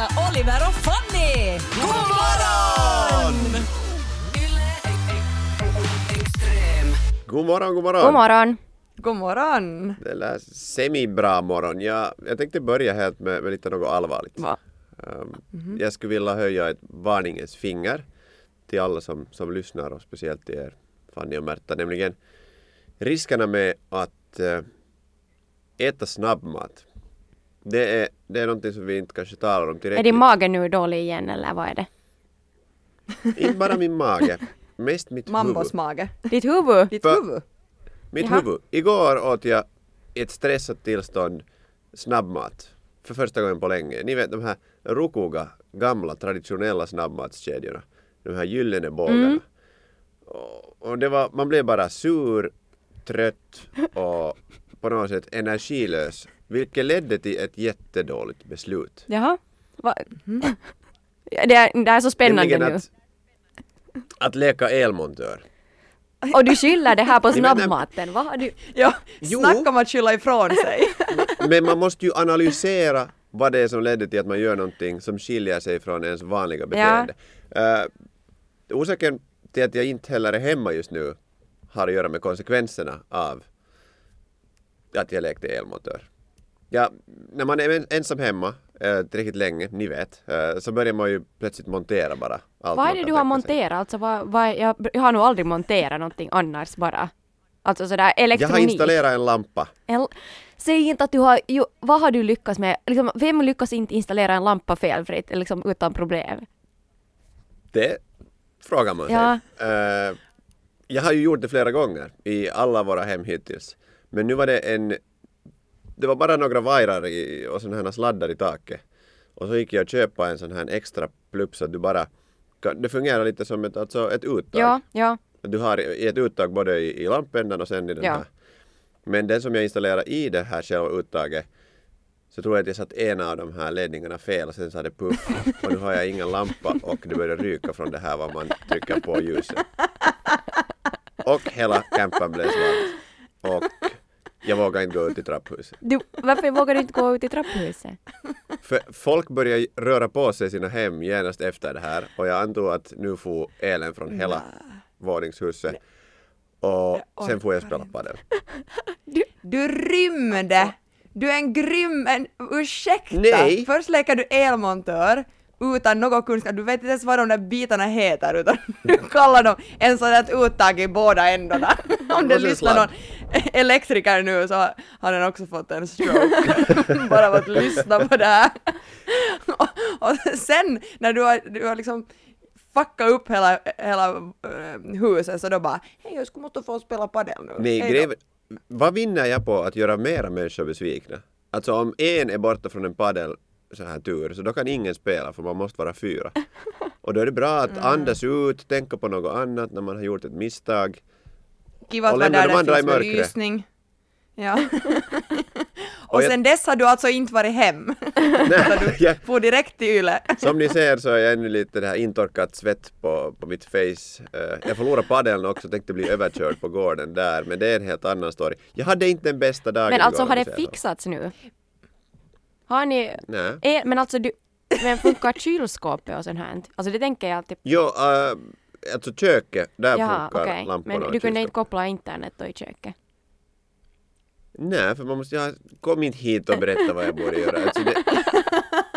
hälsa Oliver och Fanny! God morgon! God morgon, god morgon! God morgon. God morgon! Det lät semi-bra morgon. Jag, jag tänkte börja helt med, med lite något allvarligt. Va? Um, Jag skulle vilja höja ett varningens finger till alla som, som lyssnar och speciellt till er Fanny och Märta, nämligen riskerna med att eh, äta snabbmat. Det är, det är någonting som vi inte kanske talar om Är tillräckligt. din mage nu dålig igen eller vad är det? Inte bara min mage, mest mitt Mambos huvud. mage. Ditt huvud? Ditt För- huvud. Mitt Jaha. huvud. Igår åt jag i ett stressat tillstånd snabbmat. För första gången på länge. Ni vet de här rokuga, gamla, traditionella snabbmatskedjorna. De här gyllene bågarna. Mm. Och, och det var, man blev bara sur, trött och på något sätt energilös. Vilket ledde till ett jättedåligt beslut. Jaha? Va? Ja, Det, är, det är så spännande nu. att, att leka elmontör. Och du skyller det här på snabbmaten. Vad har du? Ja, Jo. snacka om att skylla ifrån sig. Men man måste ju analysera vad det är som ledde till att man gör någonting som skiljer sig från ens vanliga beteende. Uh, orsaken till att jag inte heller är hemma just nu har att göra med konsekvenserna av att jag lekte elmontör. Ja, när man är en- ensam hemma uh, tillräckligt länge, ni vet, eh, så börjar man ju plötsligt montera bara. Allt Vad är det du har monterat? Alltså, vad, vad, jag, jag har nog aldrig monterat någonting annars bara. Alltså sådär Jag elektronik. har installerat en lampa. El- Säg inte att du har, jo, vad har du lyckats med? Liksom, vem lyckas inte installera en lampa felfritt, liksom utan problem? Det frågar man sig. Ja. Eh, jag har ju gjort det flera gånger i alla våra hem hittills. Men nu var det en... Det var bara några vajrar i, och sådana här sladdar i taket. Och så gick jag och köpa en sån här extra plupp så att du bara... Det fungerar lite som ett, alltså ett uttag. Ja, ja. Du har i ett uttag både i, i lampändan och sen i den Ja. här. Men den som jag installerade i det här själva uttaget så tror jag att jag satt ena av de här ledningarna fel och sen sa det puff och nu har jag ingen lampa och det börjar ryka från det här vad man trycker på ljuset. Och hela campen blev svart. Och jag vågar inte gå ut i trapphuset. Du, varför vågar du inte gå ut i trapphuset? För folk börjar röra på sig i sina hem genast efter det här och jag antog att nu får elen från hela våningshuset. Och sen får jag spela padel. Du rymde! Du är en grym... En, ursäkta! Nej. Först leker du elmontör utan någon kunskap. Du vet inte ens vad de där bitarna heter utan du kallar dem en sån där uttag i båda ändarna. Om det lyssnar någon elektriker nu så har den också fått en stroke. Bara av att lyssna på det här. och, och sen när du har, du har liksom fuckat upp hela, hela eh, huset så då bara hej jag skulle måste få spela padel nu. Nej, Hej då." greven, vad vinner jag på att göra mera människor besvikna? Alltså om en är borta från en padel så här tur så då kan ingen spela för man måste vara fyra. Och då är det bra att Mm. andas ut, tänka på något annat när man har gjort ett misstag. Kiva att Och vara där de det andra i finns belysning. Ja. och Och jag- sen dess har du alltså inte varit hem. Utan du får direkt till Yle. Som ni ser så är jag ännu lite det här intorkat svett på, på mitt face. Eh, jag förlorade padeln också, tänkte bli överkörd på gården där, men det är en helt annan story. Jag hade inte den bästa dagen Men alltså igår, har det fixats nu? Har ni... Nej. Är, men alltså du... Men funkar kylskåpet och sånt här? Alltså det tänker jag alltid... Jo, uh, alltså köket, där Jaha, funkar okej. lamporna Men du kunde inte koppla internet då i köket? Nej, för man måste ha... Kom inte hit och berätta vad jag borde göra. Alltså det,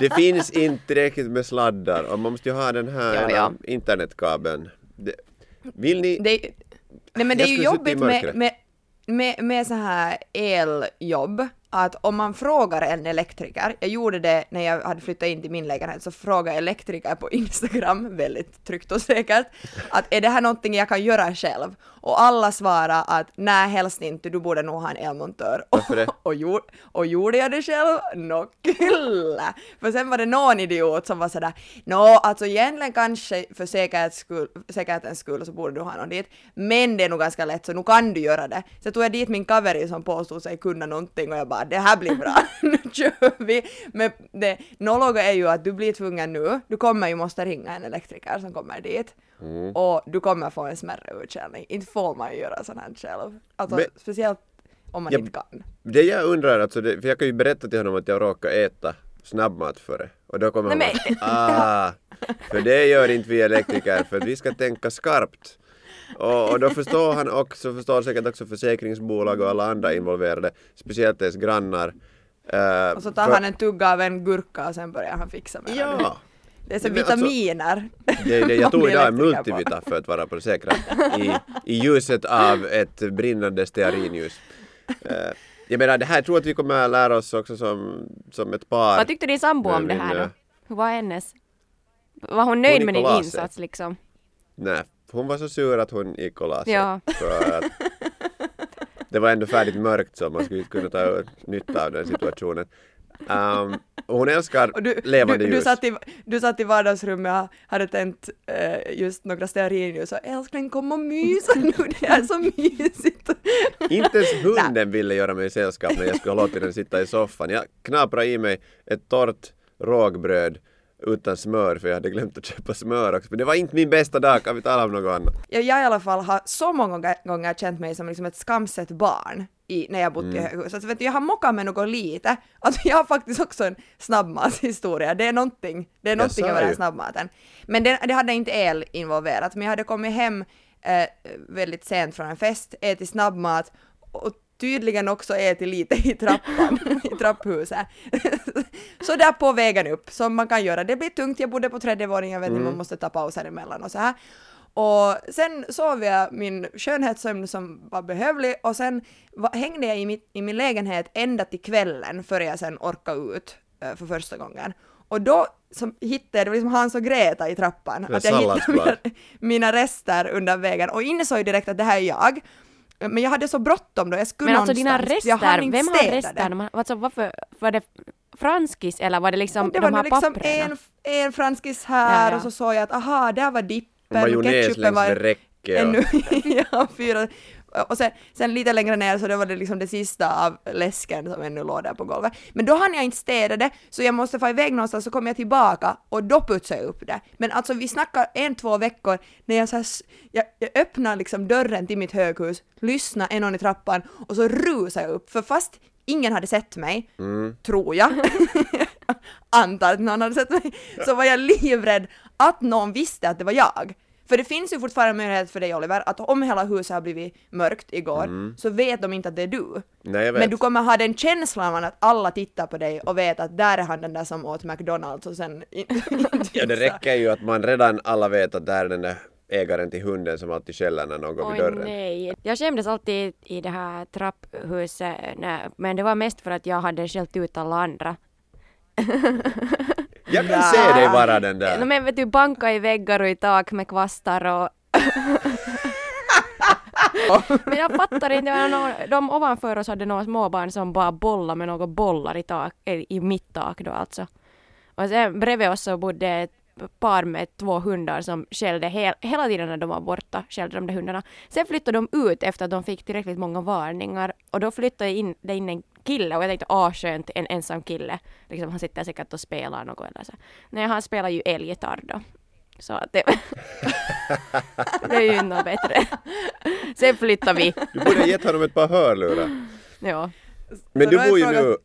det finns inte tillräckligt med sladdar och man måste ju ha den här Ja, ja. internetkabeln. Det, vill ni... Det, nej men det är ju jobbigt med, med, med, med så här eljobb att om man frågar en elektriker, jag gjorde det när jag hade flyttat in till min lägenhet, så frågade elektriker på Instagram, väldigt tryggt och säkert, att är det här någonting jag kan göra själv? Och alla svarade att nej, helst inte, du borde nog ha en elmontör. Varför det? Och, gjorde, och gjorde jag det själv? Nå kyllä! För sen var det någon idiot som var sådär, nå alltså egentligen kanske för säkerhets skull, säkerhetens skull så borde du ha någon dit, men det är nog ganska lätt så nu kan du göra det. Så tog jag dit min kaveri som påstod sig kunna någonting och jag bara det här blir bra, nu kör vi! Men det nologa är ju att du blir tvungen nu, du kommer ju måste ringa en elektriker som kommer dit och du kommer få en smärre utskällning. Inte får man ju göra sånt här själv. Alltså Men- speciellt om man Ja, inte kan. Det jag undrar, alltså det, för jag kan ju berätta till honom att jag råkade äta snabbmat före Och då kommer Nej, man, ah, för det gör inte vi elektriker, för att vi ska tänka skarpt. Och, och då förstår han också, förstår säkert också försäkringsbolag och alla andra involverade, speciellt ens grannar. Eh, Och så tar för- han en tugga av en gurka och sen börjar han fixa med. Ja! Det är så alltså- vitaminer. Det är det, jag tog idag en multivita för att vara på det säkra i, i ljuset av ett brinnande stearinljus. Eh, jag menar, det här tror jag att vi kommer att lära oss också som, som ett par. Vad tyckte din sambo om det Men, här eh, då? Hur var hennes? Var hon nöjd med din insats liksom? Nej, hon var så sur att hon gick och la sig. Ja. För att det var ändå färdigt mörkt så man skulle inte kunna ta nytta av den situationen. Um, och hon älskar Och du, levande du, du, ljus. satt i, du satt i vardagsrummet och hade tänt eh, just några stearinljus och älskling kom och mysa nu, det är så mysigt. Inte ens hunden ville göra mig sällskap när jag skulle ha låtit den sitta i soffan. Jag knaprade i mig ett torrt rågbröd utan smör för jag hade glömt att köpa smör också. Men det var inte min bästa dag, kan vi tala om något annat? Jag, jag i alla fall har så många gånger- känt mig som liksom ett skamset barn i, när jag bott Mm. i höghus. Alltså, vet du, jag har mockat med något lite. Alltså jag har faktiskt också en snabbmatshistoria. Det är någonting, det är någonting över den snabbmaten. Men det, det hade inte el involverat, men jag hade kommit hem eh, väldigt sent från en fest, ätit snabbmat och tydligen också ätit lite i trappan, i trapphuset. så där på vägen upp, som man kan göra. Det blir tungt, jag bodde på tredje våningen, vet inte, man måste ta pauser emellan och så här. Och sen sov jag min skönhetssömn som var behövlig och sen hängde jag i, mitt, i min lägenhet ända till kvällen före jag sen orkade ut eh, för första gången. Och då som hittade det var liksom Hans och Greta i trappan, att jag hittade mina, mina rester under vägen och insåg direkt att det här är jag. Men jag hade så bråttom då, jag skulle Men alltså dina någonstans. jag hann rester, inte vem har städa rester? det. De har- Alltså varför, var det franskis eller var det liksom det var de här nu liksom papperna? en, en franskis här Ja, ja. och så såg jag att aha, där var dippen, Majonnäs ketchupen längs var med räcke och... ännu, ja, fyra. Och sen, sen lite längre ner så det var det liksom det sista av läsken som ännu låg där på golvet. Men då hann jag inte städa det, så jag måste få iväg någonstans, så kom jag tillbaka och då putsade jag upp det. Men alltså vi snackar en, två veckor när jag så här, jag, jag öppnar liksom dörren till mitt höghus, lyssnar en någon i trappan och så rusar jag upp, för fast ingen hade sett mig, tror jag, antar att någon hade sett mig, så var jag livrädd att någon visste att det var jag. För det finns ju fortfarande möjlighet för dig Oliver, att om hela huset har blivit mörkt igår, så vet de inte att det är du. Nej, jag vet. Men du kommer ha den känslan av att alla tittar på dig och vet att där är han den där som åt McDonalds och sen inte Ja, det räcker ju att man redan alla vet att där är den där ägaren till hunden som alltid skäller när någon går vid dörren. nej. Jag skämdes alltid i det här trapphuset, men det var mest för att jag hade skällt ut alla andra. Jag kan se dig vara den No, där. men vet du, banka i väggar och i tak med kvastar och... men jag fattar inte, det var någon, de ovanför oss hade några småbarn som bara bollade med några bollar i, tak, i mitt tak då alltså. Och sen bredvid oss så bodde ett par med två hundar som skällde hel, hela tiden när de var borta, skällde de där hundarna. Sen flyttade de ut efter att de fick tillräckligt många varningar och då flyttade in, det in en kille och jag tänkte ah skönt, en ensam kille. Liksom, han sitter säkert och spelar något eller så. Nej, han spelar ju elgitarr då. Så att det, det är ju något bättre. Sen flyttade vi. Du borde ha gett honom ett par hörlurar. Ja. Men Så du bor ju frågan- nu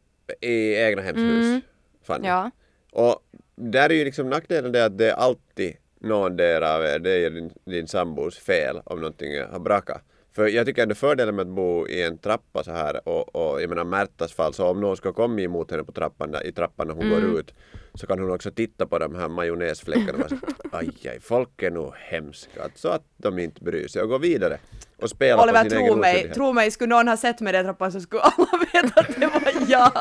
i egna hemshus, Mm. Fanny. ja. Och där är ju liksom nackdelen det att det är alltid någon del av er, det är din, din sambos fel om någonting har brakat. För jag tycker ändå fördelen med att bo i en trappa så här och, och jag menar Märtas fall, så om någon ska komma emot henne på trappan, där- i trappan när hon Mm. går ut så kan hon också titta på de här majonnäsfläckarna och så, aj, aj, folk är nog hemska, så att de inte bryr sig och gå vidare och spela Oliver, på sin tro mig, tro mig, skulle någon ha sett mig i den trappan så skulle alla veta att det var jag.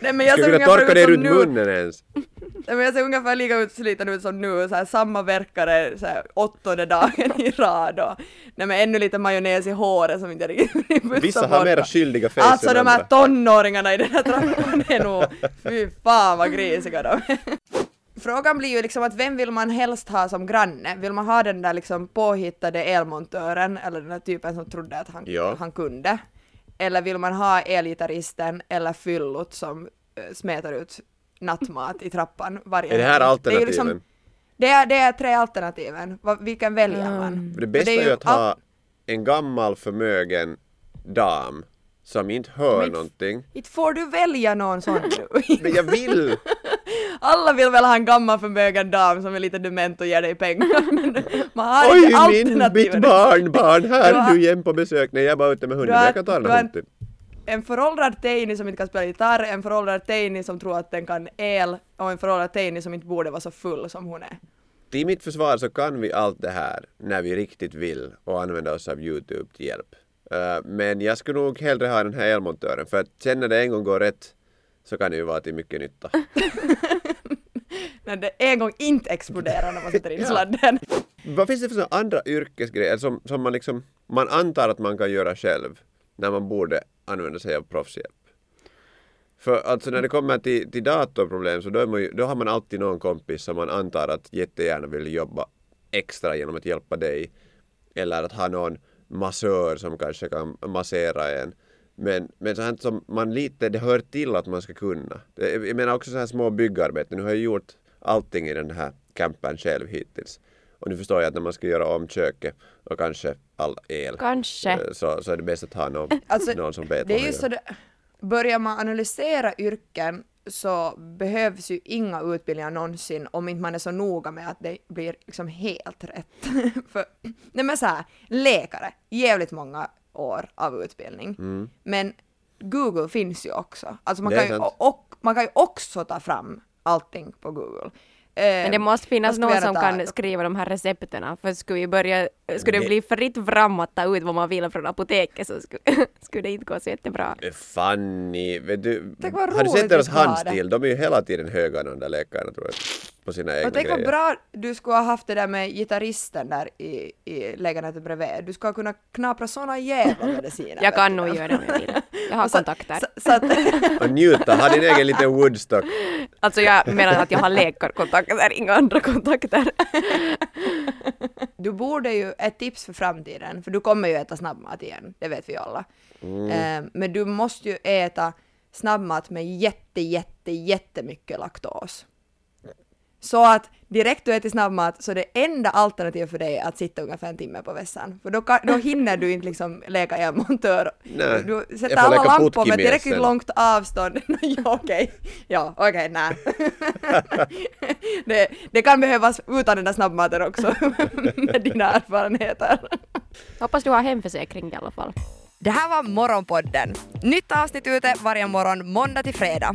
Nej men jag du kunna torka dig runt munnen ens? Nej, men jag ser ungefär lika utsliten ut som nu, så här, samma verkare så här, åttonde dagen i rad och nej, men ännu lite majonnäs i håret som inte riktigt putsar Vissa har mera skyldiga face Alltså de här tonåringarna i den här trappan är nog, fy fan vad grisiga de är. Frågan blir ju liksom att vem vill man helst ha som granne? Vill man ha den där liksom påhittade elmontören eller den där typen som trodde att han, Ja. han kunde? Eller vill man ha elgitarristen eller fyllot som uh, smetar ut nattmat i trappan varje Är det här helg? är ju alternativen? liksom- det, är, det är tre alternativen. Vilken väljer man? Mm. För det bästa är är ju att ha en gammal förmögen dam som inte hör Men- någonting. Inte får du välja någon sån nu. Men jag vill! Alla vill väl ha en gammal förmögen dam som är lite dement och ger dig pengar. Men man har Oj, inte min, mitt barnbarn, här Du är du igen på besök. Nej, jag är bara ute med hunden, Du har- jag kan ta den här hunden. En föråldrad teini som inte kan spela gitarr, en föråldrad teini som tror att den kan el och en föråldrad teini som inte borde vara så full som hon är. Till mitt försvar så kan vi allt det här när vi riktigt vill och använda oss av Youtube till hjälp. Eh, men jag skulle nog hellre ha den här elmontören för att sen när det en gång går rätt så kan det ju vara till mycket nytta. När det en gång inte exploderar när man sätter in sladden. Vad finns det för andra yrkesgrejer som, som man liksom, man antar att man kan göra själv när man borde använda sig av proffshjälp? För alltså när det kommer till, till datorproblem så då, är man ju, då har man alltid någon kompis som man antar att jättegärna vill jobba extra genom att hjälpa dig. Eller att ha någon massör som kanske kan massera en. Men, men så här som man lite, det hör till att man ska kunna. Det, jag menar också så här små byggarbeten. Nu har jag gjort allting i den här campen själv hittills. Och nu förstår jag att när man ska göra om köket och kanske all el Kanske. eh, så, så är det bäst att ha någon, Alltså, någon som vet Det är ju man så det, börjar man analysera yrken så behövs ju inga utbildningar någonsin om inte man är så noga med att det blir liksom helt rätt. För, nej men så här, läkare, jävligt många år av utbildning. Men Google finns ju också. Alltså man Mm. Kan, ju, och, man kan ju också ta fram allting på Google. Eh, Men det måste finnas någon som kan skriva de här recepterna. För skulle vi börja, skulle det Det- bli fritt fram att ta ut vad man vill från apoteket så skulle, skulle det inte gå så jättebra. Fanny, vet du, har du sett deras handstil? De är ju hela tiden höga de där läkarna tror jag. På sina egna Och tänk grejer. vad bra du skulle ha haft det där med gitarristen där i, i lägenheten bredvid. Du skulle ha kunnat knapra såna jävla mediciner. Jag kan nog göra det om jag vill. Jag har kontakter. Så, så att, Och njuta, ha din egen liten Woodstock. Alltså jag menar att jag har läkarkontakter, inga andra kontakter. du borde ju, ett tips för framtiden, för du kommer ju äta snabbmat igen, det vet vi alla. Eh, men du måste ju äta snabbmat med jätte, jätte, jättemycket laktos. Så att direkt du äter snabbmat så det enda alternativet för dig är att sitta ungefär en timme på vässan. För då, kan, då hinner du inte liksom leka elmontör. Nej, Du sätter alla lampor med tillräckligt sen. långt avstånd. ja, okej. Ja, okej, nej. det, det kan behövas utan den där snabbmaten också, med dina erfarenheter. Hoppas du har hemförsäkring i alla fall. Det här var Morgonpodden. Nytt avsnitt ute varje morgon måndag till fredag.